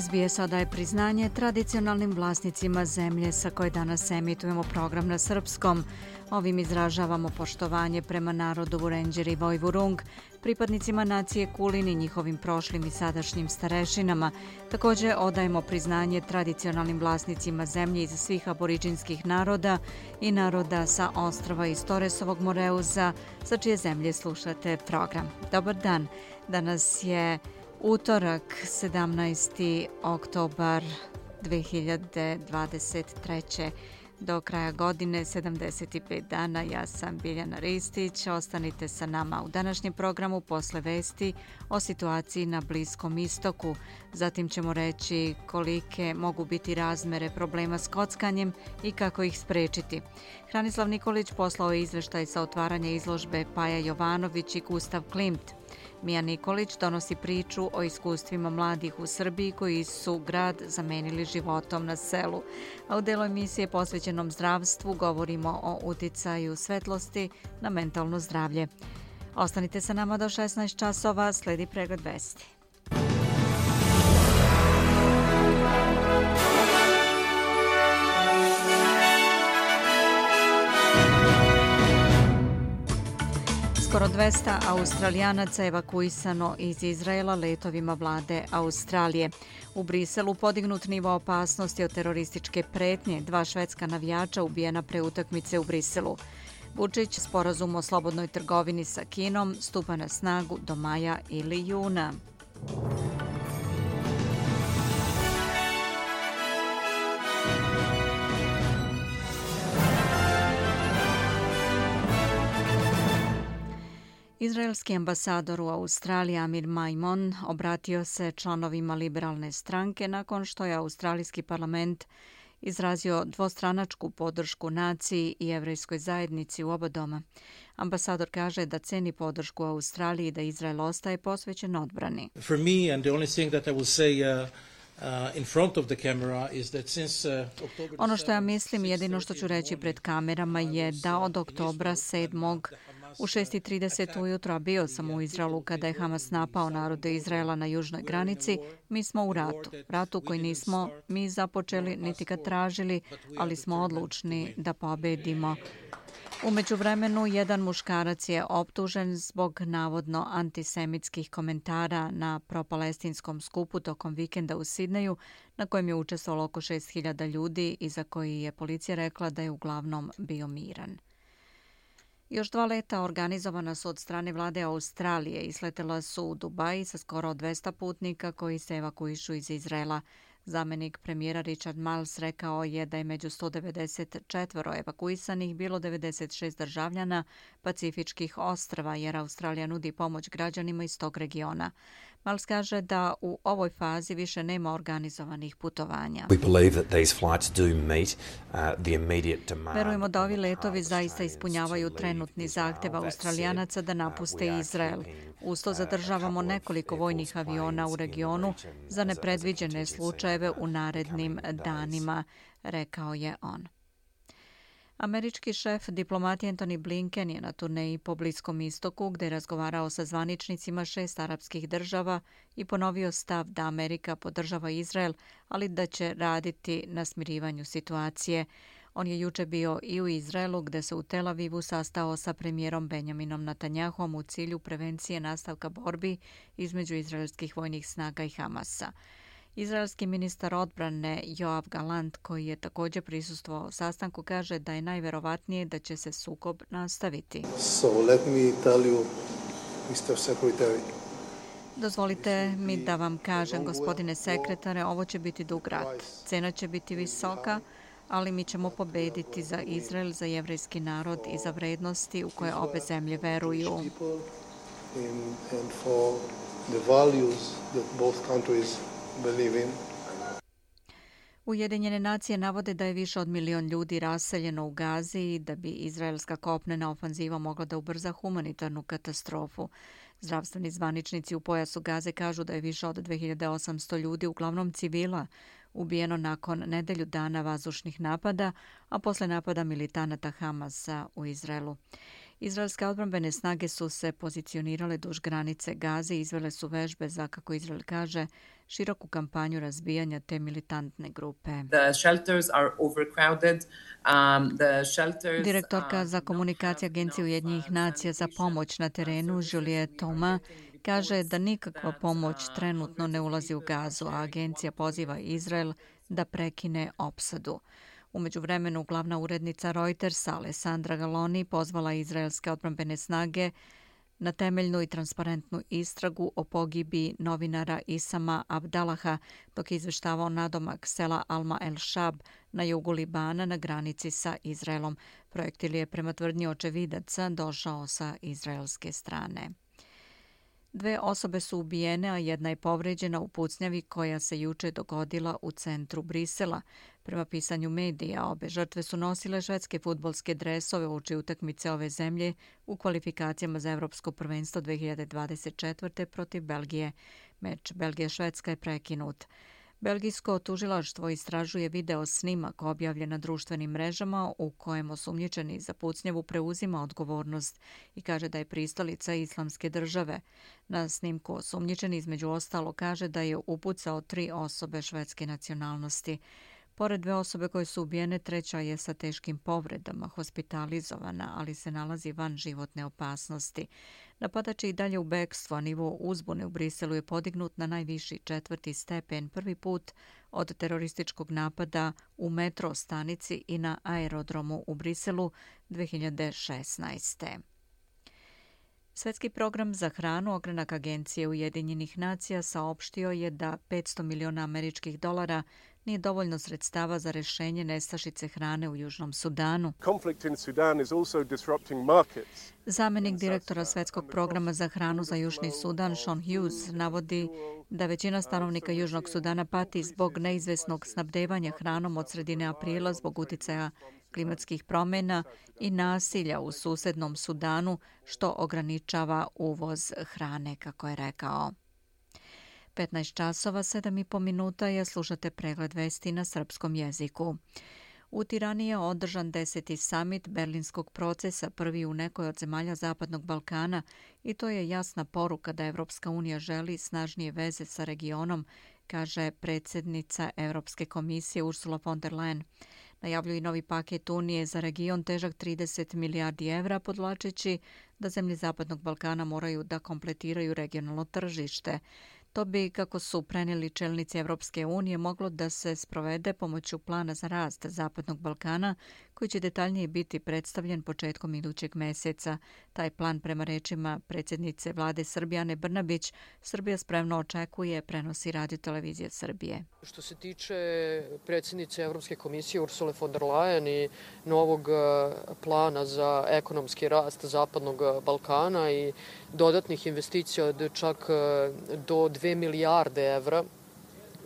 SBS odaje priznanje tradicionalnim vlasnicima zemlje sa koje danas emitujemo program na srpskom. Ovim izražavamo poštovanje prema narodu Vurenđer i Vojvurung, pripadnicima nacije Kulin i njihovim prošlim i sadašnjim starešinama. Također odajemo priznanje tradicionalnim vlasnicima zemlje iz svih aboriđinskih naroda i naroda sa ostrava iz Toresovog Moreuza, sa čije zemlje slušate program. Dobar dan, danas je Utorak, 17. oktobar 2023. Do kraja godine, 75 dana, ja sam Biljana Ristić. Ostanite sa nama u današnjem programu posle vesti o situaciji na Bliskom istoku. Zatim ćemo reći kolike mogu biti razmere problema s kockanjem i kako ih sprečiti. Hranislav Nikolić poslao je izveštaj sa otvaranja izložbe Paja Jovanović i Gustav Klimt – Mija Nikolić donosi priču o iskustvima mladih u Srbiji koji su grad zamenili životom na selu. A u delu emisije posvećenom zdravstvu govorimo o uticaju svetlosti na mentalno zdravlje. Ostanite sa nama do 16 časova, sledi pregled vesti. 200 australijanaca evakuisano iz Izraela letovima vlade Australije. U Briselu podignut nivo opasnosti od terorističke pretnje, dva švedska navijača ubijena pre utakmice u Briselu. Vučić sporazum o slobodnoj trgovini sa Kinom stupa na snagu do maja ili juna. Izraelski ambasador u Australiji Amir Maimon obratio se članovima liberalne stranke nakon što je australijski parlament izrazio dvostranačku podršku naciji i jevrejskoj zajednici u oba doma. Ambasador kaže da ceni podršku Australiji da Izrael ostaje posvećen odbrani. For me and the only thing that I will say uh... Uh, in front of the camera is that since uh, Ono što ja mislim jedino što ću reći pred kamerama je da od oktobra 7. U 6.30 ujutro bio sam u Izraelu kada je Hamas napao narode Izraela na južnoj granici. Mi smo u ratu. Ratu koji nismo mi započeli niti kad tražili, ali smo odlučni da pobedimo. Umeđu vremenu, jedan muškarac je optužen zbog navodno antisemitskih komentara na propalestinskom skupu tokom vikenda u Sidneju, na kojem je učestvalo oko 6000 ljudi i za koji je policija rekla da je uglavnom bio miran. Još dva leta organizovana su od strane vlade Australije. Isletela su u Dubaji sa skoro 200 putnika koji se evakuišu iz Izraela. Zamenik premijera Richard Miles rekao je da je među 194 evakuisanih bilo 96 državljana Pacifičkih ostrava jer Australija nudi pomoć građanima iz tog regiona. Miles kaže da u ovoj fazi više nema organizovanih putovanja. Uh, Verujemo da ovi letovi zaista ispunjavaju trenutni zahtev Australijanaca da napuste Izrael. Usto zadržavamo nekoliko vojnih aviona u regionu za nepredviđene slučajeve u narednim danima, rekao je on. Američki šef diplomatije Anthony Blinken je na turneji po Bliskom istoku gdje je razgovarao sa zvaničnicima šest arapskih država i ponovio stav da Amerika podržava Izrael, ali da će raditi na smirivanju situacije. On je juče bio i u Izraelu gdje se u Tel Avivu sastao sa premijerom Benjaminom Natanjahom u cilju prevencije nastavka borbi između izraelskih vojnih snaga i Hamasa. Izraelski ministar odbrane Joav Galant, koji je također prisustvovao sastanku, kaže da je najverovatnije da će se sukob nastaviti. So let me tell you, Mr. Secretary, Dozvolite mi da vam kažem, gospodine sekretare, ovo će biti dug rat. Cena će biti visoka, ali mi ćemo pobediti za Izrael, za jevrejski narod i za vrednosti u koje obe zemlje veruju. And for the values that both countries Ujedinjene nacije navode da je više od milion ljudi raseljeno u Gazi i da bi izraelska kopnena ofanziva mogla da ubrza humanitarnu katastrofu. Zdravstveni zvaničnici u pojasu Gaze kažu da je više od 2800 ljudi, uglavnom civila, ubijeno nakon nedelju dana vazdušnih napada, a posle napada militanata Hamasa u Izraelu. Izraelske odbrambene snage su se pozicionirale duž granice Gaze i izvele su vežbe za, kako Izrael kaže, široku kampanju razbijanja te militantne grupe. The shelters are overcrowded. Um, the shelters, Direktorka za komunikacije Agencije Ujednjih nacija za pomoć na terenu, Juliette Toma, kaže da nikakva pomoć trenutno ne ulazi u gazu, a agencija poziva Izrael da prekine opsadu. Umeđu vremenu, glavna urednica Reutersa, Alessandra Galoni, pozvala izraelske odbrambene snage na temeljnu i transparentnu istragu o pogibi novinara Isama Abdalaha dok je izveštavao nadomak sela Alma El Shab na jugu Libana na granici sa Izraelom. Projektil je prema tvrdnji očevidaca došao sa izraelske strane. Dve osobe su ubijene, a jedna je povređena u pucnjavi koja se juče dogodila u centru Brisela. Prema pisanju medija, obe žrtve su nosile švedske futbolske dresove uči utakmice ove zemlje u kvalifikacijama za Evropsko prvenstvo 2024. protiv Belgije. Meč Belgija-Švedska je prekinut. Belgijsko tužilaštvo istražuje video snimak objavljen na društvenim mrežama u kojem osumnjičeni za pucnjevu preuzima odgovornost i kaže da je pristolica islamske države. Na snimku osumnjičeni između ostalo kaže da je upucao tri osobe švedske nacionalnosti. Pored dve osobe koje su ubijene, treća je sa teškim povredama, hospitalizovana, ali se nalazi van životne opasnosti. Napadač je i dalje u bekstvu, a nivo uzbune u Briselu je podignut na najviši četvrti stepen prvi put od terorističkog napada u metro stanici i na aerodromu u Briselu 2016. Svetski program za hranu ogranak Agencije Ujedinjenih nacija saopštio je da 500 miliona američkih dolara nije dovoljno sredstava za rešenje nestašice hrane u Južnom Sudanu. Zamenik direktora Svetskog programa za hranu za Južni Sudan, Sean Hughes, navodi da većina stanovnika Južnog Sudana pati zbog neizvesnog snabdevanja hranom od sredine aprila zbog uticaja klimatskih promjena i nasilja u susednom Sudanu, što ograničava uvoz hrane, kako je rekao. 15 časova, 7,5 minuta je slušate pregled vesti na srpskom jeziku. U Tirani je održan deseti samit berlinskog procesa, prvi u nekoj od zemalja Zapadnog Balkana i to je jasna poruka da Evropska unija želi snažnije veze sa regionom, kaže predsjednica Evropske komisije Ursula von der Leyen. Najavljuju i novi paket Unije za region težak 30 milijardi evra, podlačeći da zemlje Zapadnog Balkana moraju da kompletiraju regionalno tržište. To bi, kako su preneli čelnici Evropske unije, moglo da se sprovede pomoću plana za rast Zapadnog Balkana, koji će detaljnije biti predstavljen početkom idućeg meseca. Taj plan, prema rečima predsjednice vlade Srbijane Brnabić, Srbija spremno očekuje, prenosi radio televizije Srbije. Što se tiče predsjednice Evropske komisije Ursule von der Leyen i novog e, plana za ekonomski rast Zapadnog Balkana i dodatnih investicija od čak e, do 2 milijarde evra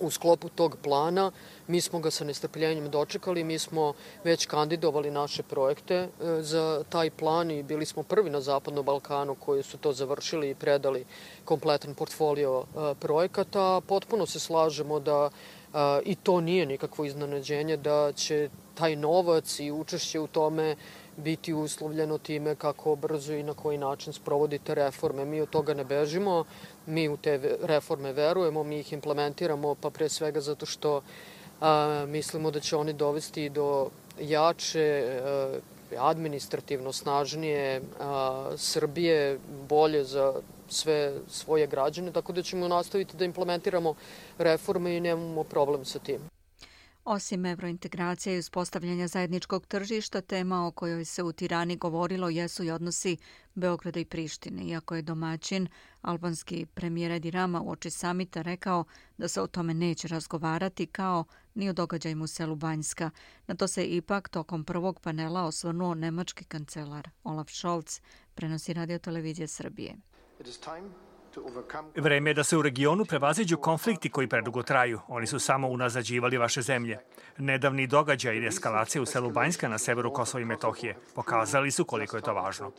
u sklopu tog plana. Mi smo ga sa nestrpljenjem dočekali, mi smo već kandidovali naše projekte e, za taj plan i bili smo prvi na Zapadnom Balkanu koji su to završili i predali kompletan portfolio e, projekata. Potpuno se slažemo da e, i to nije nikakvo iznenađenje da će taj novac i učešće u tome biti uslovljeno time kako brzo i na koji način sprovodite reforme. Mi od toga ne bežimo, mi u te reforme verujemo, mi ih implementiramo, pa pre svega zato što a, mislimo da će oni dovesti do jače, a, administrativno snažnije a, Srbije, bolje za sve svoje građane, tako da ćemo nastaviti da implementiramo reforme i nemamo problem sa tim. Osim evrointegracije i uspostavljanja zajedničkog tržišta, tema o kojoj se u Tirani govorilo jesu i odnosi Beograda i Prištine. Iako je domaćin, albanski premijer Edi Rama u oči samita rekao da se o tome neće razgovarati kao ni o događajima u selu Banjska. Na to se ipak tokom prvog panela osvrnuo nemački kancelar Olaf Scholz, prenosi radio televizije Srbije. Vreme je da se u regionu prevaziđu konflikti koji predugo traju. Oni su samo unazađivali vaše zemlje. Nedavni događaj i eskalacija u selu Banjska na severu Kosova i Metohije pokazali su koliko je to važno.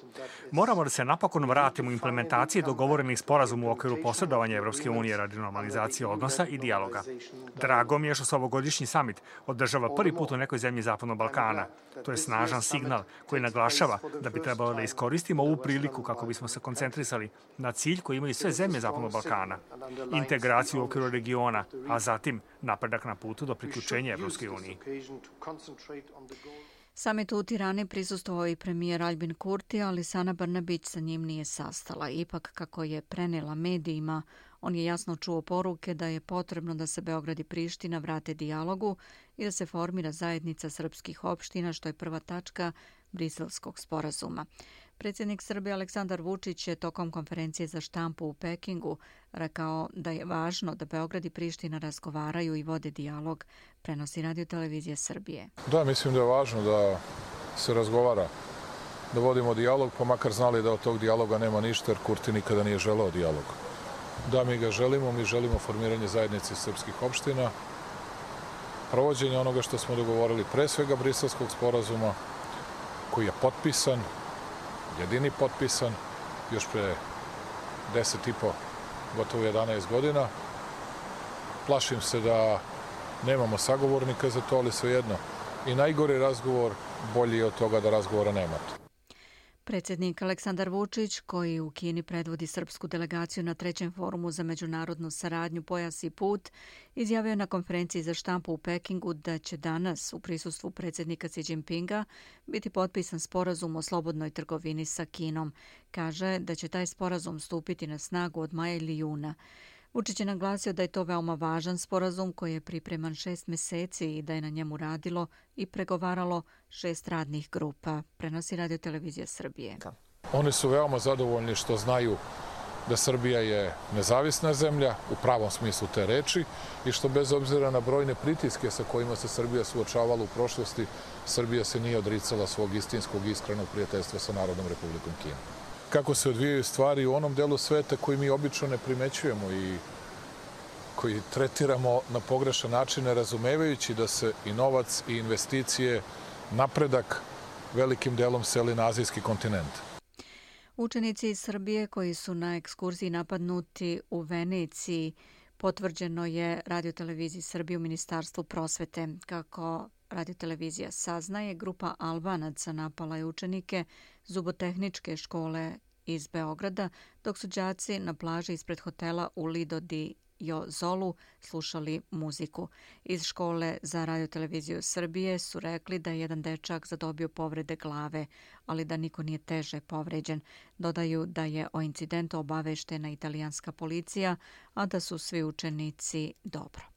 Moramo da se napokon vratimo u implementacije dogovorenih sporazuma u okviru posredovanja Evropske unije radi normalizacije odnosa i dijaloga. Drago mi je što se ovogodišnji samit održava prvi put u nekoj zemlji Zapadnog Balkana. To je snažan signal koji naglašava da bi trebalo da iskoristimo ovu priliku kako bismo se koncentrisali na cilj koji imaju sve sve zemlje Zapadnog Balkana, integraciju u okviru regiona, a zatim napredak na putu do priključenja Evropske unije. Samit u Tirani prisustovao i premijer Albin Kurti, ali Sana Brnabić sa njim nije sastala. Ipak, kako je prenela medijima, on je jasno čuo poruke da je potrebno da se Beograd i Priština vrate dijalogu i da se formira zajednica srpskih opština, što je prva tačka briselskog sporazuma. Predsjednik Srbije Aleksandar Vučić je tokom konferencije za štampu u Pekingu rekao da je važno da Beograd i Priština razgovaraju i vode dijalog, prenosi radio televizije Srbije. Da, mislim da je važno da se razgovara, da vodimo dijalog, pa makar znali da od tog dijaloga nema ništa, jer Kurti nikada nije želao dijalog. Da, mi ga želimo, mi želimo formiranje zajednice srpskih opština, provođenje onoga što smo dogovorili, pre svega brislavskog sporazuma, koji je potpisan, jedini potpisan, još pre deset i po, gotovo 11 godina. Plašim se da nemamo sagovornika za to, ali svejedno. I najgori razgovor bolji je od toga da razgovora nemate. Predsjednik Aleksandar Vučić, koji u Kini predvodi srpsku delegaciju na trećem forumu za međunarodnu saradnju Pojas i put, izjavio na konferenciji za štampu u Pekingu da će danas u prisustvu predsjednika Xi Jinpinga biti potpisan sporazum o slobodnoj trgovini sa Kinom. Kaže da će taj sporazum stupiti na snagu od maja ili juna. Vučić je naglasio da je to veoma važan sporazum koji je pripreman šest meseci i da je na njemu radilo i pregovaralo šest radnih grupa, prenosi Radio Televizija Srbije. Oni su veoma zadovoljni što znaju da Srbija je nezavisna zemlja, u pravom smislu te reči, i što bez obzira na brojne pritiske sa kojima se Srbija suočavala u prošlosti, Srbija se nije odricala svog istinskog iskrenog prijateljstva sa Narodnom Republikom Kinom kako se odvijaju stvari u onom delu sveta koji mi obično ne primećujemo i koji tretiramo na pogrešan način, ne razumevajući da se i novac i investicije, napredak velikim delom seli na azijski kontinent. Učenici iz Srbije koji su na ekskurziji napadnuti u Veneciji, potvrđeno je radioteleviziji Srbije u Ministarstvu prosvete. Kako radiotelevizija saznaje, grupa Albanaca napala je učenike zubotehničke škole iz Beograda, dok su džaci na plaži ispred hotela u Lido di Jozolu slušali muziku. Iz škole za radioteleviziju Srbije su rekli da je jedan dečak zadobio povrede glave, ali da niko nije teže povređen. Dodaju da je o incidentu obaveštena italijanska policija, a da su svi učenici dobro.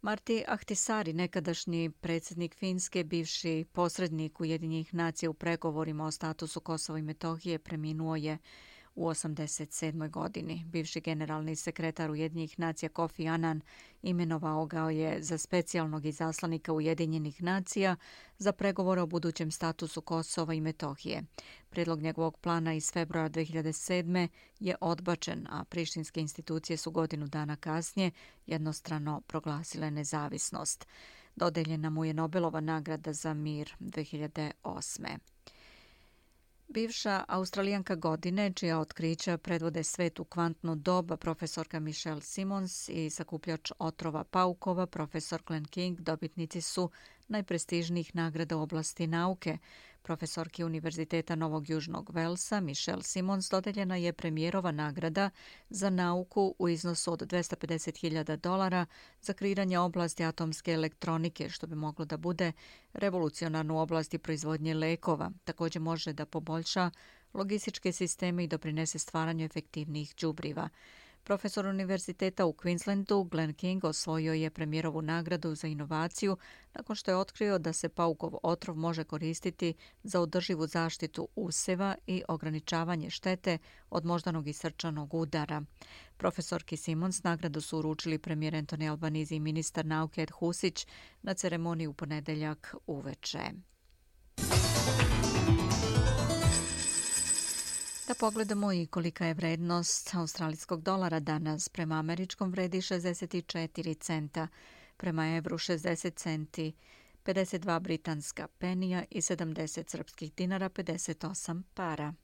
Marti Ahtisari, nekadašnji predsjednik Finske, bivši posrednik Ujedinjih nacija u pregovorima o statusu Kosova i Metohije, preminuo je U 87. godini bivši generalni sekretar Ujedinjenih nacija Kofi Annan imenovao ga je za specijalnog izaslanika Ujedinjenih nacija za pregovore o budućem statusu Kosova i Metohije. Predlog njegovog plana iz februara 2007. je odbačen, a prištinske institucije su godinu dana kasnije jednostrano proglasile nezavisnost. Dodeljena mu je Nobelova nagrada za mir 2008. Bivša australijanka godine, čija otkrića predvode svet u kvantnu doba, profesorka Michelle Simons i sakupljač otrova paukova, profesor Glenn King, dobitnici su najprestižnijih nagrada oblasti nauke. Profesorki Univerziteta Novog Južnog Velsa Michelle Simons dodeljena je premijerova nagrada za nauku u iznosu od 250.000 dolara za kreiranje oblasti atomske elektronike, što bi moglo da bude revolucionarno u oblasti proizvodnje lekova. Također može da poboljša logističke sisteme i doprinese stvaranju efektivnih džubriva. Profesor Univerziteta u Queenslandu Glenn King osvojio je premijerovu nagradu za inovaciju nakon što je otkrio da se paukov otrov može koristiti za održivu zaštitu useva i ograničavanje štete od moždanog i srčanog udara. Profesorki Simons nagradu su uručili premijer Antoni Albanizi i ministar nauke Ed Husić na ceremoniji u ponedeljak uveče. Da pogledamo i kolika je vrednost australijskog dolara danas. Prema američkom vredi 64 centa, prema evru 60 centi, 52 britanska penija i 70 srpskih dinara 58 para.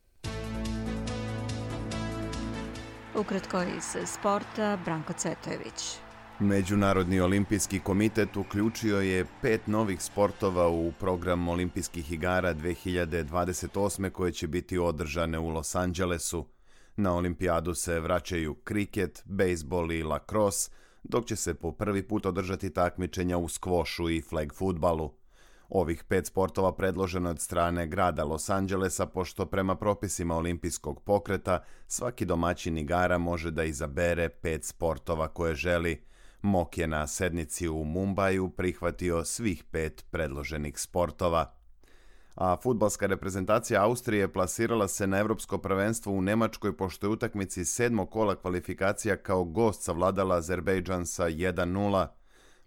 Ukratko iz sporta, Branko Cvetojević. Međunarodni olimpijski komitet uključio je pet novih sportova u program olimpijskih igara 2028. koje će biti održane u Los Angelesu. Na olimpijadu se vraćaju kriket, bejsbol i lakros, dok će se po prvi put održati takmičenja u skvošu i flag futbalu. Ovih pet sportova predloženo od strane grada Los Angelesa, pošto prema propisima olimpijskog pokreta svaki domaćin igara može da izabere pet sportova koje želi – Mok je na sednici u Mumbaju prihvatio svih pet predloženih sportova. A futbalska reprezentacija Austrije plasirala se na evropsko prvenstvo u Nemačkoj pošto je utakmici sedmo kola kvalifikacija kao gost savladala Azerbejdžan sa 1-0.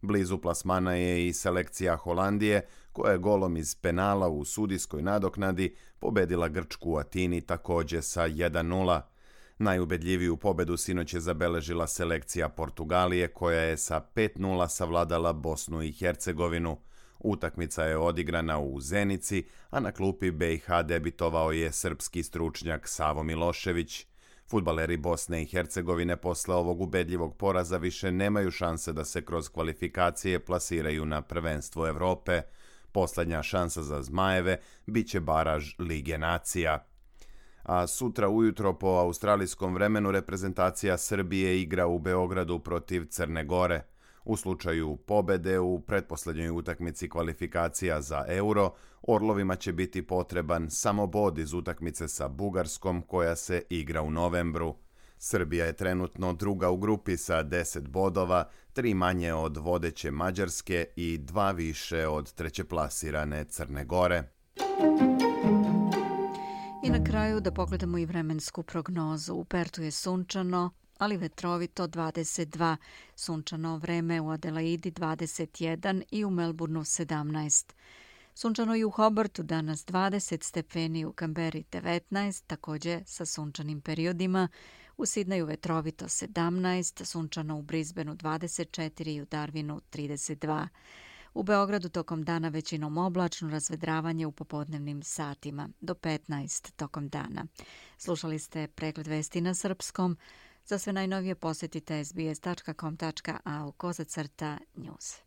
Blizu plasmana je i selekcija Holandije, koja je golom iz penala u sudijskoj nadoknadi pobedila Grčku u Atini također sa 1-0. Najubedljiviju pobedu sinoć je zabeležila selekcija Portugalije koja je sa 5-0 savladala Bosnu i Hercegovinu. Utakmica je odigrana u Zenici, a na klupi BiH debitovao je srpski stručnjak Savo Milošević. Futbaleri Bosne i Hercegovine posle ovog ubedljivog poraza više nemaju šanse da se kroz kvalifikacije plasiraju na prvenstvo Evrope. Poslednja šansa za Zmajeve biće baraž Lige nacija a sutra ujutro po australijskom vremenu reprezentacija Srbije igra u Beogradu protiv Crne Gore. U slučaju pobede u pretposlednjoj utakmici kvalifikacija za euro, Orlovima će biti potreban samo bod iz utakmice sa Bugarskom koja se igra u novembru. Srbija je trenutno druga u grupi sa 10 bodova, tri manje od vodeće Mađarske i dva više od trećeplasirane Crne Gore. I na kraju da pogledamo i vremensku prognozu. U Pertu je sunčano, ali vetrovito 22, sunčano vreme u Adelaidi 21 i u Melbourneu 17. Sunčano i u Hobartu danas 20 stepeni, u Kamberi 19, također sa sunčanim periodima. U Sidneju vetrovito 17, sunčano u Brisbaneu 24 i u Darwinu 32. U Beogradu tokom dana većinom oblačno razvedravanje u popodnevnim satima do 15 tokom dana. Slušali ste pregled vesti na srpskom. Za sve najnovije posjetite sbs.com.au kozacrta news.